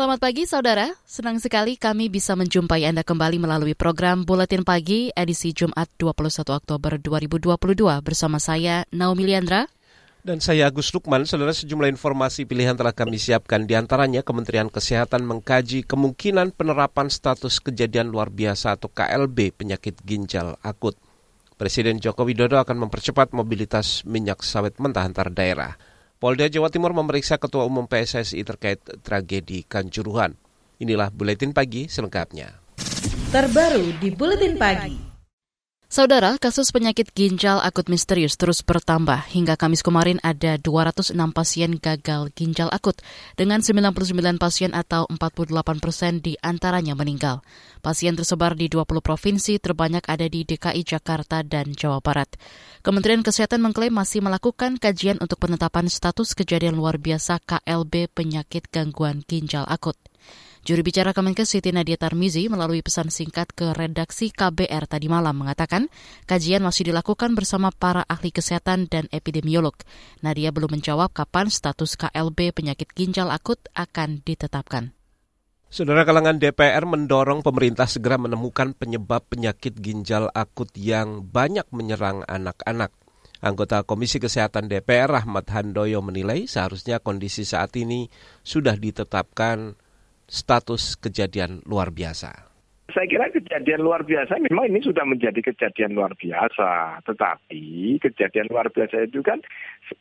Selamat pagi saudara, senang sekali kami bisa menjumpai Anda kembali melalui program Buletin Pagi edisi Jumat 21 Oktober 2022 bersama saya Naomi Liandra. Dan saya Agus Lukman, saudara sejumlah informasi pilihan telah kami siapkan. Di antaranya Kementerian Kesehatan mengkaji kemungkinan penerapan status kejadian luar biasa atau KLB penyakit ginjal akut. Presiden Joko Widodo akan mempercepat mobilitas minyak sawit mentah antar daerah. Polda Jawa Timur memeriksa Ketua Umum PSSI terkait tragedi Kanjuruhan. Inilah Buletin Pagi selengkapnya. Terbaru di Buletin Pagi. Saudara, kasus penyakit ginjal akut misterius terus bertambah. Hingga Kamis kemarin ada 206 pasien gagal ginjal akut, dengan 99 pasien atau 48 persen di antaranya meninggal. Pasien tersebar di 20 provinsi, terbanyak ada di DKI Jakarta dan Jawa Barat. Kementerian Kesehatan mengklaim masih melakukan kajian untuk penetapan status kejadian luar biasa KLB penyakit gangguan ginjal akut. Juru bicara Kemenkes Siti Nadia Tarmizi melalui pesan singkat ke redaksi KBR tadi malam mengatakan kajian masih dilakukan bersama para ahli kesehatan dan epidemiolog. Nadia belum menjawab kapan status KLB penyakit ginjal akut akan ditetapkan. Saudara kalangan DPR mendorong pemerintah segera menemukan penyebab penyakit ginjal akut yang banyak menyerang anak-anak. Anggota Komisi Kesehatan DPR Rahmat Handoyo menilai seharusnya kondisi saat ini sudah ditetapkan status kejadian luar biasa? Saya kira kejadian luar biasa memang ini sudah menjadi kejadian luar biasa. Tetapi kejadian luar biasa itu kan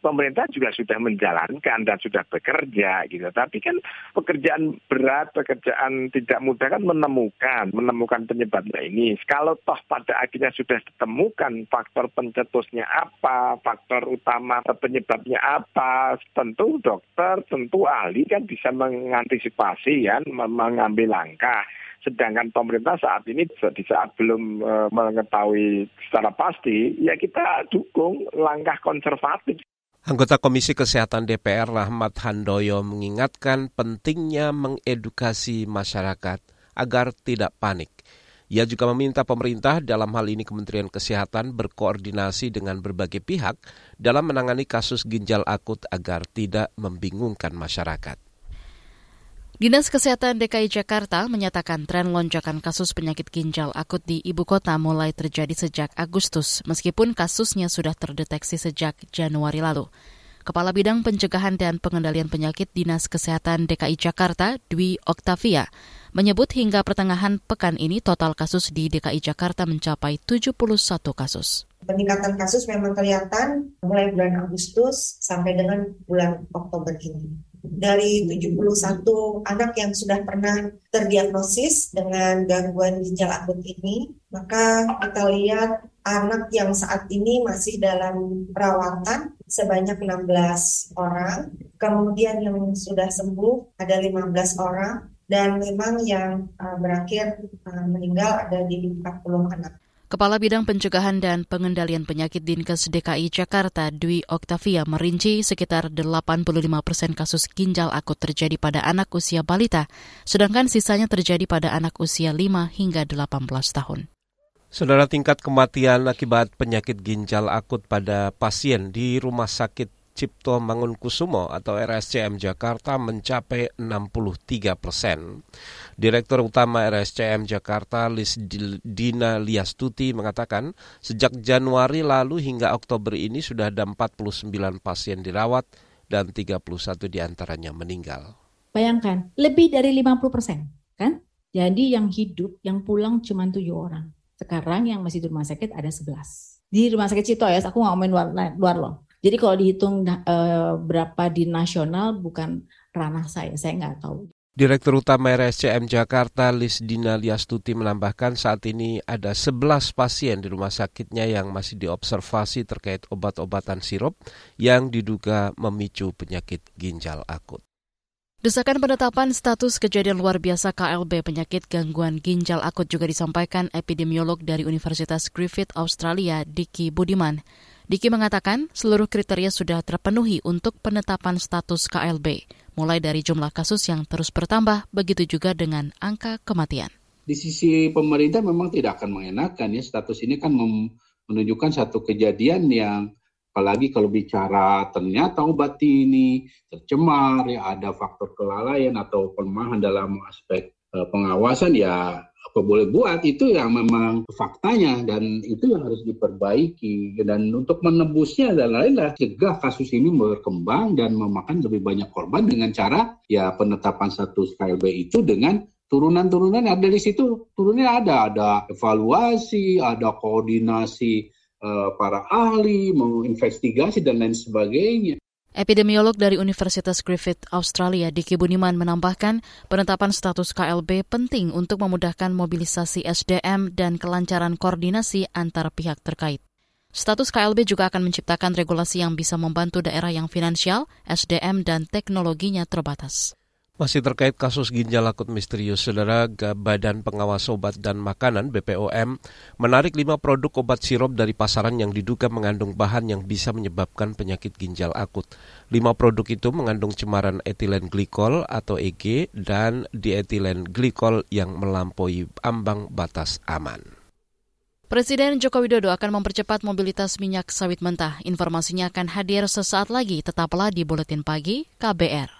pemerintah juga sudah menjalankan dan sudah bekerja gitu. Tapi kan pekerjaan berat, pekerjaan tidak mudah kan menemukan, menemukan penyebabnya ini. Kalau toh pada akhirnya sudah ditemukan faktor pencetusnya apa, faktor utama penyebabnya apa, tentu dokter, tentu ahli kan bisa mengantisipasi ya, mengambil langkah. Sedangkan pemerintah saat ini di saat belum e, mengetahui secara pasti, ya kita dukung langkah konservatif. Anggota Komisi Kesehatan DPR Rahmat Handoyo mengingatkan pentingnya mengedukasi masyarakat agar tidak panik. Ia juga meminta pemerintah dalam hal ini Kementerian Kesehatan berkoordinasi dengan berbagai pihak dalam menangani kasus ginjal akut agar tidak membingungkan masyarakat. Dinas Kesehatan DKI Jakarta menyatakan tren lonjakan kasus penyakit ginjal akut di ibu kota mulai terjadi sejak Agustus, meskipun kasusnya sudah terdeteksi sejak Januari lalu. Kepala Bidang Pencegahan dan Pengendalian Penyakit Dinas Kesehatan DKI Jakarta, Dwi Oktavia, menyebut hingga pertengahan pekan ini total kasus di DKI Jakarta mencapai 71 kasus. Peningkatan kasus memang kelihatan mulai bulan Agustus sampai dengan bulan Oktober ini dari 71 anak yang sudah pernah terdiagnosis dengan gangguan ginjal akut ini, maka kita lihat anak yang saat ini masih dalam perawatan sebanyak 16 orang, kemudian yang sudah sembuh ada 15 orang, dan memang yang uh, berakhir uh, meninggal ada di 40 anak. Kepala Bidang Pencegahan dan Pengendalian Penyakit Dinkes DKI Jakarta, Dwi Oktavia, merinci sekitar 85 persen kasus ginjal akut terjadi pada anak usia balita, sedangkan sisanya terjadi pada anak usia 5 hingga 18 tahun. Saudara tingkat kematian akibat penyakit ginjal akut pada pasien di Rumah Sakit Cipto Mangunkusumo atau RSCM Jakarta mencapai 63 persen. Direktur Utama RSCM Jakarta Lis Dina Liastuti mengatakan sejak Januari lalu hingga Oktober ini sudah ada 49 pasien dirawat dan 31 di antaranya meninggal. Bayangkan, lebih dari 50 persen, kan? Jadi yang hidup, yang pulang cuma tujuh orang. Sekarang yang masih di rumah sakit ada 11. Di rumah sakit Cito ya, aku nggak ngomongin luar, luar loh Jadi kalau dihitung uh, berapa di nasional bukan ranah saya, saya nggak tahu. Direktur Utama RSCM Jakarta, Lisdina Liastuti menambahkan saat ini ada 11 pasien di rumah sakitnya yang masih diobservasi terkait obat-obatan sirup yang diduga memicu penyakit ginjal akut. Desakan penetapan status kejadian luar biasa KLB penyakit gangguan ginjal akut juga disampaikan epidemiolog dari Universitas Griffith Australia, Diki Budiman. Diki mengatakan seluruh kriteria sudah terpenuhi untuk penetapan status KLB mulai dari jumlah kasus yang terus bertambah, begitu juga dengan angka kematian. Di sisi pemerintah memang tidak akan mengenakan ya status ini kan menunjukkan satu kejadian yang apalagi kalau bicara ternyata obat ini tercemar ya ada faktor kelalaian atau kelemahan dalam aspek uh, pengawasan ya apa boleh buat itu yang memang faktanya dan itu yang harus diperbaiki. Dan untuk menebusnya dan lain-lain cegah kasus ini berkembang dan memakan lebih banyak korban dengan cara ya penetapan status KLB itu dengan turunan-turunan ada di situ. Turunnya ada ada evaluasi ada koordinasi uh, para ahli mau investigasi dan lain sebagainya Epidemiolog dari Universitas Griffith Australia, Diki Buniman menambahkan penetapan status KLB penting untuk memudahkan mobilisasi SDM dan kelancaran koordinasi antar pihak terkait. Status KLB juga akan menciptakan regulasi yang bisa membantu daerah yang finansial, SDM, dan teknologinya terbatas. Masih terkait kasus ginjal akut misterius, Saudara Badan Pengawas Obat dan Makanan BPOM menarik lima produk obat sirup dari pasaran yang diduga mengandung bahan yang bisa menyebabkan penyakit ginjal akut. Lima produk itu mengandung cemaran etilen glikol atau EG dan dietilen glikol yang melampaui ambang batas aman. Presiden Joko Widodo akan mempercepat mobilitas minyak sawit mentah. Informasinya akan hadir sesaat lagi. Tetaplah di Buletin Pagi KBR.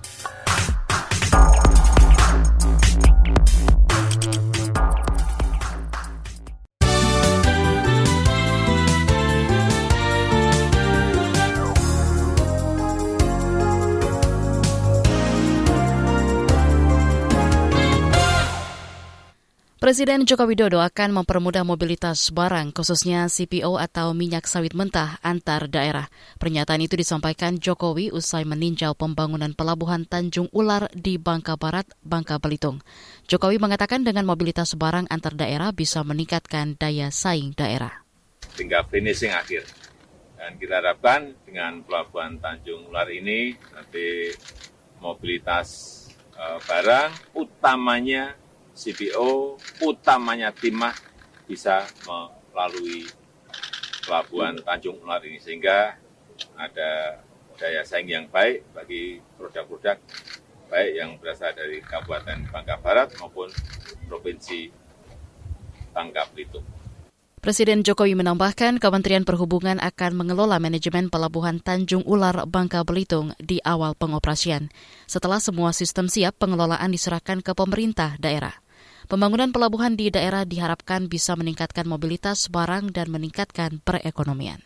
Presiden Joko Widodo akan mempermudah mobilitas barang, khususnya CPO atau minyak sawit mentah antar daerah. Pernyataan itu disampaikan Jokowi usai meninjau pembangunan pelabuhan Tanjung Ular di Bangka Barat, Bangka Belitung. Jokowi mengatakan dengan mobilitas barang antar daerah bisa meningkatkan daya saing daerah. Tinggal finishing akhir. Dan kita harapkan dengan pelabuhan Tanjung Ular ini nanti mobilitas uh, barang utamanya CPO utamanya timah bisa melalui pelabuhan Tanjung Ular ini sehingga ada daya saing yang baik bagi produk-produk baik yang berasal dari Kabupaten Bangka Barat maupun Provinsi Bangka Belitung. Presiden Jokowi menambahkan Kementerian Perhubungan akan mengelola manajemen pelabuhan Tanjung Ular Bangka Belitung di awal pengoperasian. Setelah semua sistem siap, pengelolaan diserahkan ke pemerintah daerah. Pembangunan pelabuhan di daerah diharapkan bisa meningkatkan mobilitas barang dan meningkatkan perekonomian.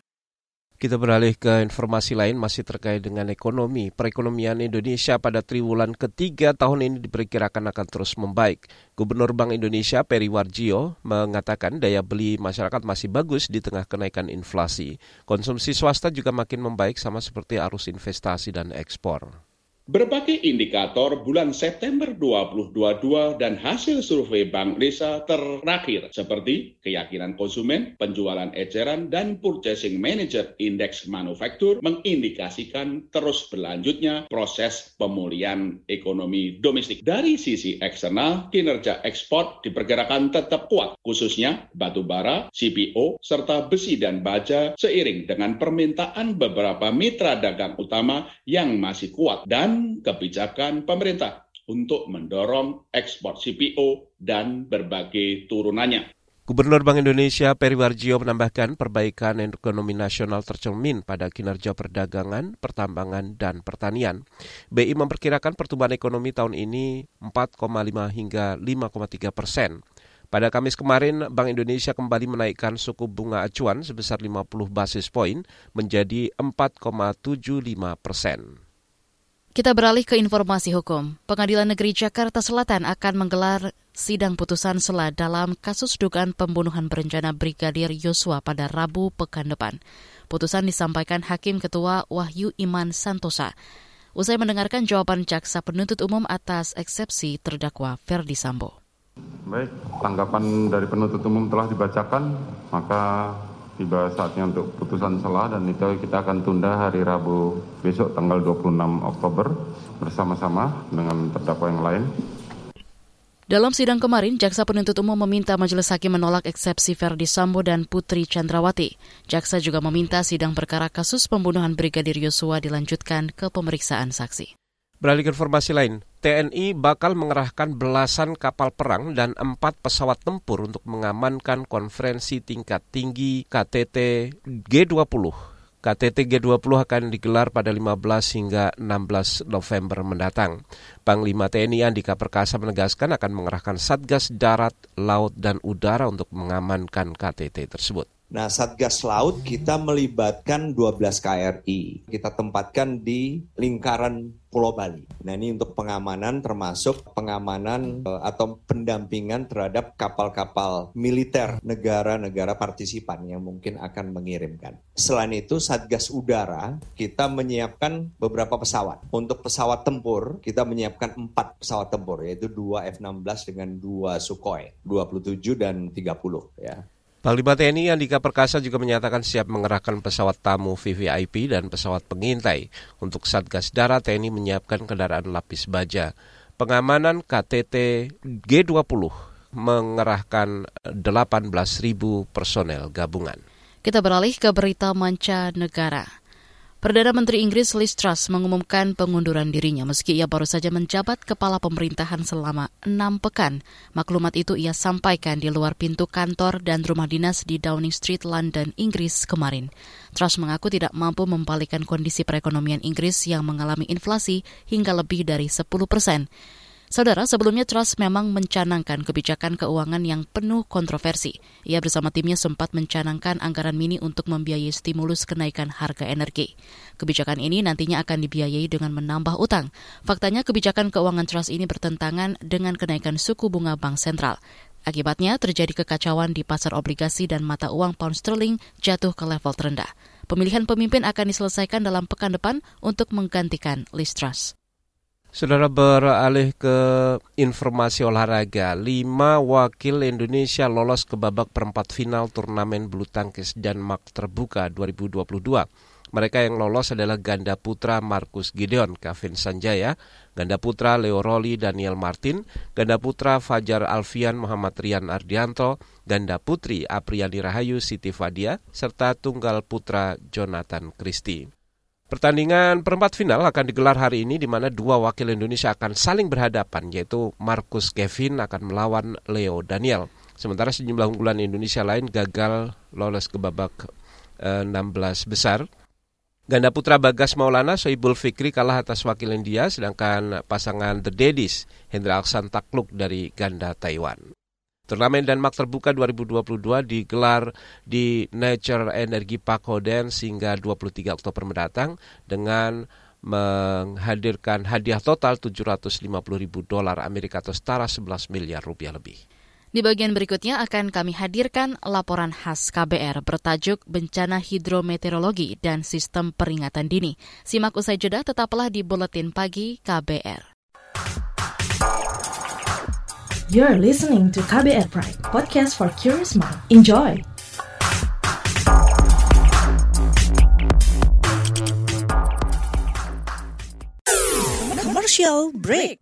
Kita beralih ke informasi lain masih terkait dengan ekonomi. Perekonomian Indonesia pada triwulan ketiga tahun ini diperkirakan akan terus membaik. Gubernur Bank Indonesia Peri Warjio mengatakan daya beli masyarakat masih bagus di tengah kenaikan inflasi. Konsumsi swasta juga makin membaik sama seperti arus investasi dan ekspor. Berbagai indikator bulan September 2022 dan hasil survei Bank Indonesia terakhir seperti keyakinan konsumen, penjualan eceran, dan purchasing manager index manufaktur mengindikasikan terus berlanjutnya proses pemulihan ekonomi domestik. Dari sisi eksternal, kinerja ekspor diperkirakan tetap kuat, khususnya batu bara, CPO, serta besi dan baja seiring dengan permintaan beberapa mitra dagang utama yang masih kuat dan kebijakan pemerintah untuk mendorong ekspor CPO dan berbagai turunannya. Gubernur Bank Indonesia Peri Warjio menambahkan perbaikan ekonomi nasional tercermin pada kinerja perdagangan, pertambangan, dan pertanian. BI memperkirakan pertumbuhan ekonomi tahun ini 4,5 hingga 5,3 persen. Pada Kamis kemarin, Bank Indonesia kembali menaikkan suku bunga acuan sebesar 50 basis poin menjadi 4,75 persen. Kita beralih ke informasi hukum. Pengadilan Negeri Jakarta Selatan akan menggelar sidang putusan sela dalam kasus dugaan pembunuhan berencana Brigadir Yosua pada Rabu pekan depan. Putusan disampaikan Hakim Ketua Wahyu Iman Santosa. Usai mendengarkan jawaban jaksa penuntut umum atas eksepsi terdakwa Ferdi Sambo. Baik, tanggapan dari penuntut umum telah dibacakan, maka tiba saatnya untuk putusan selah dan itu kita akan tunda hari Rabu besok tanggal 26 Oktober bersama-sama dengan terdakwa yang lain. Dalam sidang kemarin, Jaksa Penuntut Umum meminta Majelis Hakim menolak eksepsi Verdi Sambo dan Putri Chandrawati. Jaksa juga meminta sidang perkara kasus pembunuhan Brigadir Yosua dilanjutkan ke pemeriksaan saksi. Beralih ke informasi lain, TNI bakal mengerahkan belasan kapal perang dan empat pesawat tempur untuk mengamankan konferensi tingkat tinggi KTT G20. KTT G20 akan digelar pada 15 hingga 16 November mendatang. Panglima TNI Andika Perkasa menegaskan akan mengerahkan Satgas Darat, Laut, dan Udara untuk mengamankan KTT tersebut. Nah, Satgas Laut kita melibatkan 12 KRI. Kita tempatkan di lingkaran Pulau Bali. Nah, ini untuk pengamanan termasuk pengamanan eh, atau pendampingan terhadap kapal-kapal militer negara-negara partisipan yang mungkin akan mengirimkan. Selain itu, Satgas Udara kita menyiapkan beberapa pesawat. Untuk pesawat tempur, kita menyiapkan empat pesawat tempur, yaitu dua F-16 dengan dua Sukhoi, 27 dan 30 ya. Panglima TNI Andika Perkasa juga menyatakan siap mengerahkan pesawat tamu VVIP dan pesawat pengintai. Untuk Satgas Darat, TNI menyiapkan kendaraan lapis baja. Pengamanan KTT G20 mengerahkan 18.000 personel gabungan. Kita beralih ke berita manca negara. Perdana Menteri Inggris Liz Truss mengumumkan pengunduran dirinya meski ia baru saja menjabat kepala pemerintahan selama enam pekan. Maklumat itu ia sampaikan di luar pintu kantor dan rumah dinas di Downing Street, London, Inggris kemarin. Truss mengaku tidak mampu membalikan kondisi perekonomian Inggris yang mengalami inflasi hingga lebih dari 10 persen. Saudara, sebelumnya Truss memang mencanangkan kebijakan keuangan yang penuh kontroversi. Ia bersama timnya sempat mencanangkan anggaran mini untuk membiayai stimulus kenaikan harga energi. Kebijakan ini nantinya akan dibiayai dengan menambah utang. Faktanya kebijakan keuangan Truss ini bertentangan dengan kenaikan suku bunga bank sentral. Akibatnya terjadi kekacauan di pasar obligasi dan mata uang pound sterling jatuh ke level terendah. Pemilihan pemimpin akan diselesaikan dalam pekan depan untuk menggantikan Liz Truss. Saudara beralih ke informasi olahraga, lima wakil Indonesia lolos ke babak perempat final turnamen bulu tangkis Denmark terbuka 2022. Mereka yang lolos adalah ganda putra Markus Gideon, Kevin Sanjaya, ganda putra Leo Roli, Daniel Martin, ganda putra Fajar Alfian, Muhammad Rian Ardianto, ganda putri Apriani Rahayu, Siti Fadia, serta tunggal putra Jonathan Christie. Pertandingan perempat final akan digelar hari ini di mana dua wakil Indonesia akan saling berhadapan yaitu Marcus Kevin akan melawan Leo Daniel. Sementara sejumlah unggulan Indonesia lain gagal lolos ke babak eh, 16 besar. Ganda putra Bagas Maulana Soibul Fikri kalah atas wakil India sedangkan pasangan The Daddies Hendra Aksan takluk dari ganda Taiwan. Turnamen Denmark Terbuka 2022 digelar di Nature Energy Park Hoden hingga 23 Oktober mendatang dengan menghadirkan hadiah total 750 ribu dolar Amerika atau setara 11 miliar rupiah lebih. Di bagian berikutnya akan kami hadirkan laporan khas KBR bertajuk Bencana Hidrometeorologi dan Sistem Peringatan Dini. Simak usai jeda tetaplah di Buletin Pagi KBR. You're listening to KBR Pride, podcast for curious mind. Enjoy! Commercial break.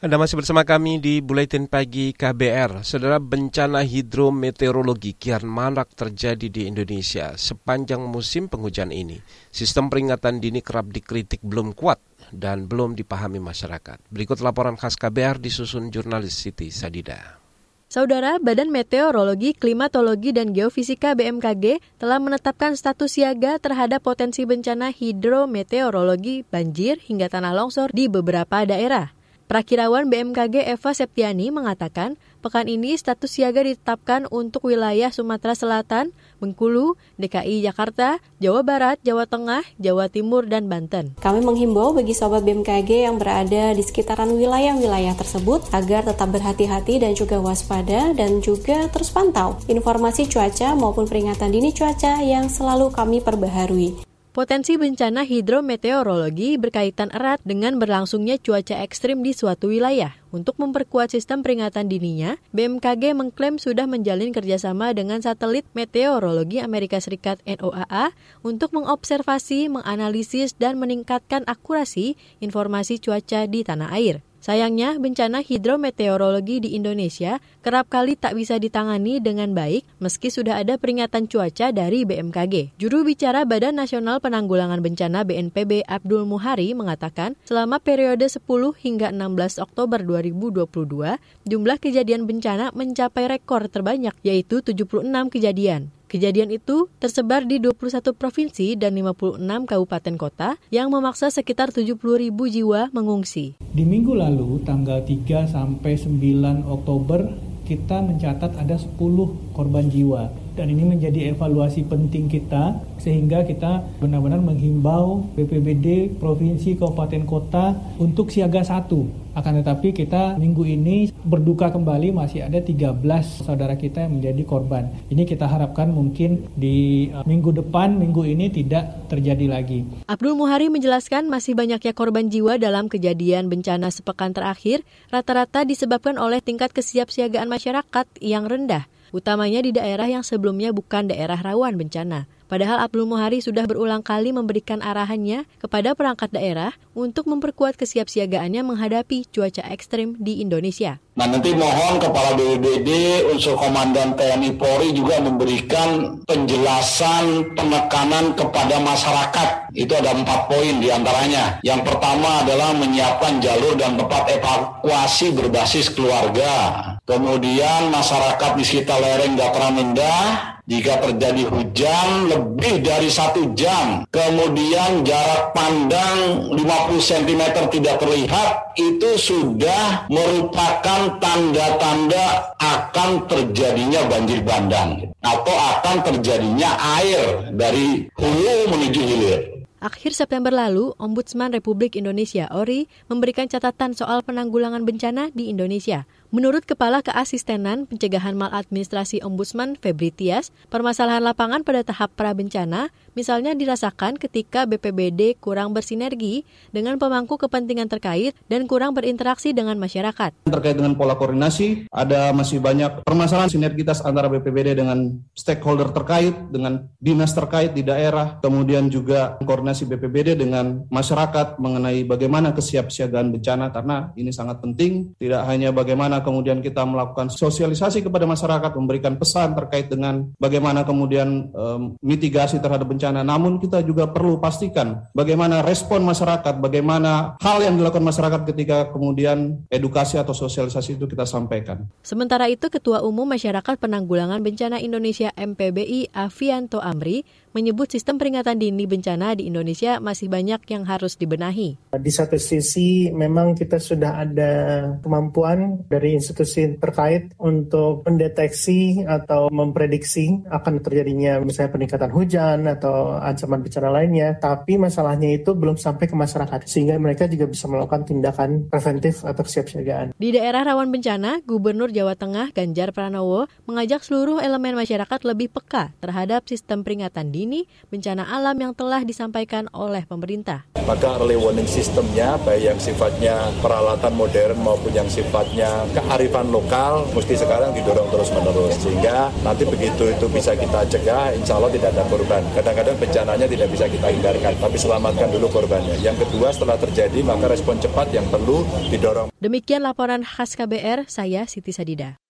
Anda masih bersama kami di Buletin Pagi KBR. Saudara bencana hidrometeorologi kian marak terjadi di Indonesia sepanjang musim penghujan ini. Sistem peringatan dini kerap dikritik belum kuat dan belum dipahami masyarakat. Berikut laporan khas KBR disusun jurnalis Siti Sadida. Saudara, Badan Meteorologi, Klimatologi, dan Geofisika BMKG telah menetapkan status siaga terhadap potensi bencana hidrometeorologi, banjir, hingga tanah longsor di beberapa daerah. Prakirawan BMKG Eva Septiani mengatakan, pekan ini status siaga ditetapkan untuk wilayah Sumatera Selatan, Bengkulu, DKI Jakarta, Jawa Barat, Jawa Tengah, Jawa Timur, dan Banten. Kami menghimbau bagi sobat BMKG yang berada di sekitaran wilayah-wilayah tersebut agar tetap berhati-hati dan juga waspada dan juga terus pantau informasi cuaca maupun peringatan dini cuaca yang selalu kami perbaharui. Potensi bencana hidrometeorologi berkaitan erat dengan berlangsungnya cuaca ekstrim di suatu wilayah. Untuk memperkuat sistem peringatan dininya, BMKG mengklaim sudah menjalin kerjasama dengan satelit meteorologi Amerika Serikat NOAA untuk mengobservasi, menganalisis, dan meningkatkan akurasi informasi cuaca di tanah air. Sayangnya, bencana hidrometeorologi di Indonesia kerap kali tak bisa ditangani dengan baik meski sudah ada peringatan cuaca dari BMKG. Juru bicara Badan Nasional Penanggulangan Bencana BNPB Abdul Muhari mengatakan, selama periode 10 hingga 16 Oktober 2022, jumlah kejadian bencana mencapai rekor terbanyak yaitu 76 kejadian. Kejadian itu tersebar di 21 provinsi dan 56 kabupaten kota yang memaksa sekitar 70 ribu jiwa mengungsi. Di minggu lalu, tanggal 3 sampai 9 Oktober, kita mencatat ada 10 korban jiwa. Dan ini menjadi evaluasi penting kita sehingga kita benar-benar menghimbau BPBD Provinsi Kabupaten Kota untuk siaga satu. Akan tetapi kita minggu ini berduka kembali masih ada 13 saudara kita yang menjadi korban. Ini kita harapkan mungkin di uh, minggu depan, minggu ini tidak terjadi lagi. Abdul Muhari menjelaskan masih banyaknya korban jiwa dalam kejadian bencana sepekan terakhir rata-rata disebabkan oleh tingkat kesiapsiagaan masyarakat yang rendah utamanya di daerah yang sebelumnya bukan daerah rawan bencana. Padahal Abdul Muhari sudah berulang kali memberikan arahannya kepada perangkat daerah untuk memperkuat kesiapsiagaannya menghadapi cuaca ekstrim di Indonesia. Nah nanti mohon Kepala BPBD, unsur Komandan TNI Polri juga memberikan penjelasan penekanan kepada masyarakat. Itu ada empat poin di antaranya. Yang pertama adalah menyiapkan jalur dan tempat evakuasi berbasis keluarga. Kemudian masyarakat di sekitar lereng dataran rendah jika terjadi hujan lebih dari satu jam, kemudian jarak pandang 50 cm tidak terlihat, itu sudah merupakan tanda-tanda akan terjadinya banjir bandang atau akan terjadinya air dari hulu menuju hilir. Akhir September lalu, Ombudsman Republik Indonesia ORI memberikan catatan soal penanggulangan bencana di Indonesia. Menurut Kepala Keasistenan Pencegahan Maladministrasi Ombudsman Febri Tias, permasalahan lapangan pada tahap prabencana misalnya dirasakan ketika BPBD kurang bersinergi dengan pemangku kepentingan terkait dan kurang berinteraksi dengan masyarakat. Terkait dengan pola koordinasi, ada masih banyak permasalahan sinergitas antara BPBD dengan stakeholder terkait, dengan dinas terkait di daerah, kemudian juga koordinasi BPBD dengan masyarakat mengenai bagaimana kesiapsiagaan bencana, karena ini sangat penting, tidak hanya bagaimana kemudian kita melakukan sosialisasi kepada masyarakat, memberikan pesan terkait dengan bagaimana kemudian um, mitigasi terhadap bencana. Namun kita juga perlu pastikan bagaimana respon masyarakat, bagaimana hal yang dilakukan masyarakat ketika kemudian edukasi atau sosialisasi itu kita sampaikan. Sementara itu, Ketua Umum Masyarakat Penanggulangan Bencana Indonesia MPBI Avianto Amri menyebut sistem peringatan dini bencana di Indonesia masih banyak yang harus dibenahi. Di satu sisi memang kita sudah ada kemampuan dari institusi terkait untuk mendeteksi atau memprediksi akan terjadinya misalnya peningkatan hujan atau ancaman bencana lainnya, tapi masalahnya itu belum sampai ke masyarakat sehingga mereka juga bisa melakukan tindakan preventif atau kesiapsiagaan. Di daerah rawan bencana, Gubernur Jawa Tengah Ganjar Pranowo mengajak seluruh elemen masyarakat lebih peka terhadap sistem peringatan dini bencana alam yang telah disampaikan oleh pemerintah. Maka early warning sistemnya, baik yang sifatnya peralatan modern maupun yang sifatnya kearifan lokal, mesti sekarang didorong terus-menerus. Sehingga nanti begitu itu bisa kita cegah, insya Allah tidak ada korban. Kadang-kadang bencananya tidak bisa kita hindarkan, tapi selamatkan dulu korbannya. Yang kedua, setelah terjadi, maka respon cepat yang perlu didorong. Demikian laporan khas KBR, saya Siti Sadida.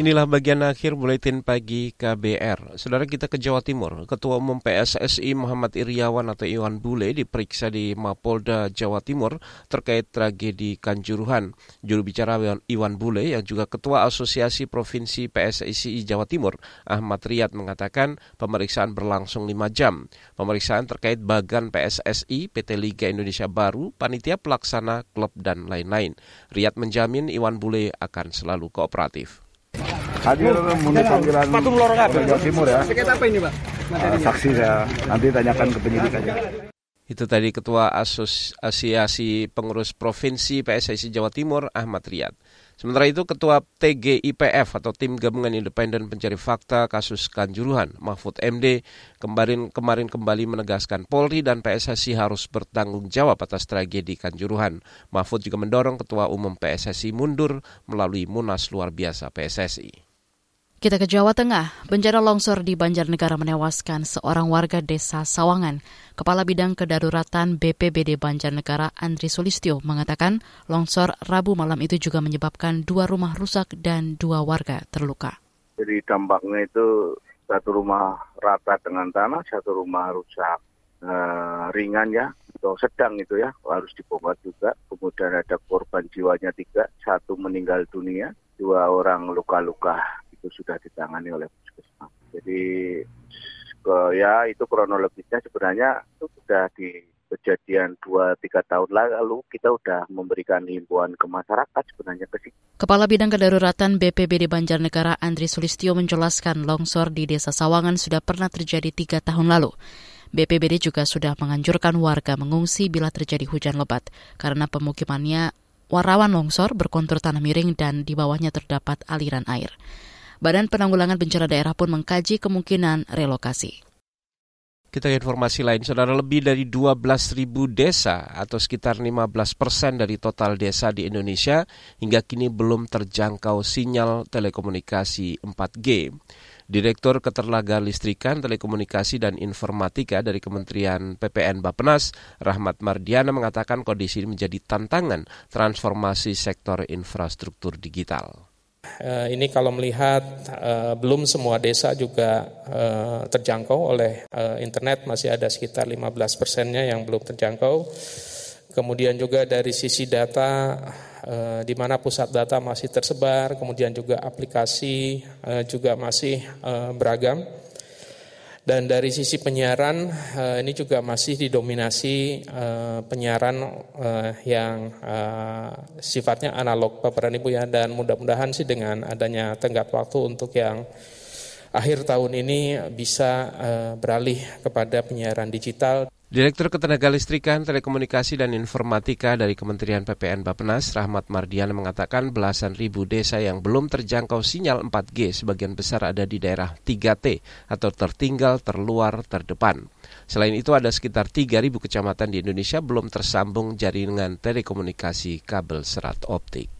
Inilah bagian akhir buletin pagi KBR. Saudara kita ke Jawa Timur. Ketua Umum PSSI Muhammad Iriawan atau Iwan Bule diperiksa di Mapolda Jawa Timur terkait tragedi Kanjuruhan. Juru bicara Iwan Bule yang juga Ketua Asosiasi Provinsi PSSI Jawa Timur, Ahmad Riyad mengatakan pemeriksaan berlangsung 5 jam. Pemeriksaan terkait bagan PSSI, PT Liga Indonesia Baru, panitia pelaksana, klub, dan lain-lain. Riyad menjamin Iwan Bule akan selalu kooperatif. Hadir memenuhi panggilan Jawa Timur ya. apa ini Pak? Uh, saksi saya nanti tanyakan ke penyidik aja. Itu tadi Ketua Asosiasi Pengurus Provinsi PSSI Jawa Timur Ahmad Riyad. Sementara itu Ketua TGIPF atau Tim Gabungan Independen Pencari Fakta Kasus Kanjuruhan Mahfud MD kemarin kemarin kembali menegaskan Polri dan PSSI harus bertanggung jawab atas tragedi Kanjuruhan. Mahfud juga mendorong Ketua Umum PSSI mundur melalui Munas luar biasa PSSI. Kita ke Jawa Tengah. Bencana longsor di Banjarnegara menewaskan seorang warga desa Sawangan. Kepala Bidang Kedaruratan BPBD Banjarnegara Andri Sulistyo mengatakan longsor Rabu malam itu juga menyebabkan dua rumah rusak dan dua warga terluka. Jadi dampaknya itu satu rumah rata dengan tanah, satu rumah rusak e, ringan ya, atau sedang itu ya, harus dibongkar juga. Kemudian ada korban jiwanya tiga, satu meninggal dunia, dua orang luka-luka itu sudah ditangani oleh puskesmas. Jadi ke, ya itu kronologisnya sebenarnya itu sudah di kejadian 2-3 tahun lalu kita sudah memberikan himbauan ke masyarakat sebenarnya ke sini. Kepala Bidang Kedaruratan BPBD Banjarnegara Andri Sulistyo menjelaskan longsor di Desa Sawangan sudah pernah terjadi tiga tahun lalu. BPBD juga sudah menganjurkan warga mengungsi bila terjadi hujan lebat karena pemukimannya warawan longsor berkontur tanah miring dan di bawahnya terdapat aliran air. Badan Penanggulangan Bencana Daerah pun mengkaji kemungkinan relokasi. Kita ke informasi lain, saudara lebih dari 12.000 desa atau sekitar 15 persen dari total desa di Indonesia hingga kini belum terjangkau sinyal telekomunikasi 4G. Direktur Keterlaga Listrikan, Telekomunikasi dan Informatika dari Kementerian PPN Bapenas, Rahmat Mardiana mengatakan kondisi ini menjadi tantangan transformasi sektor infrastruktur digital. Uh, ini kalau melihat uh, belum semua desa juga uh, terjangkau oleh internet, masih ada sekitar 15 persennya yang belum terjangkau. Kemudian juga dari sisi data, di mana pusat data masih tersebar, kemudian juga aplikasi juga masih beragam. Dan dari sisi penyiaran uh, ini juga masih didominasi uh, penyiaran uh, yang sifatnya analog Bapak dan Ibu ya dan mudah-mudahan sih dengan adanya tenggat waktu untuk yang akhir tahun ini bisa beralih kepada penyiaran digital. Direktur Ketenagalistrikan, Telekomunikasi dan Informatika dari Kementerian PPN Bapenas, Rahmat Mardian mengatakan belasan ribu desa yang belum terjangkau sinyal 4G sebagian besar ada di daerah 3T atau tertinggal, terluar, terdepan. Selain itu ada sekitar 3.000 kecamatan di Indonesia belum tersambung jaringan telekomunikasi kabel serat optik.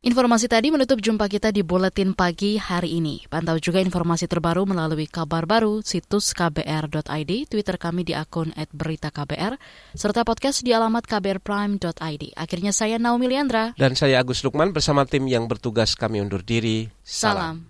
Informasi tadi menutup jumpa kita di Buletin Pagi hari ini. Pantau juga informasi terbaru melalui kabar baru situs kbr.id, Twitter kami di akun @beritaKBR, serta podcast di alamat kbrprime.id. Akhirnya saya Naomi Liandra. Dan saya Agus Lukman bersama tim yang bertugas kami undur diri. Salam. Salam.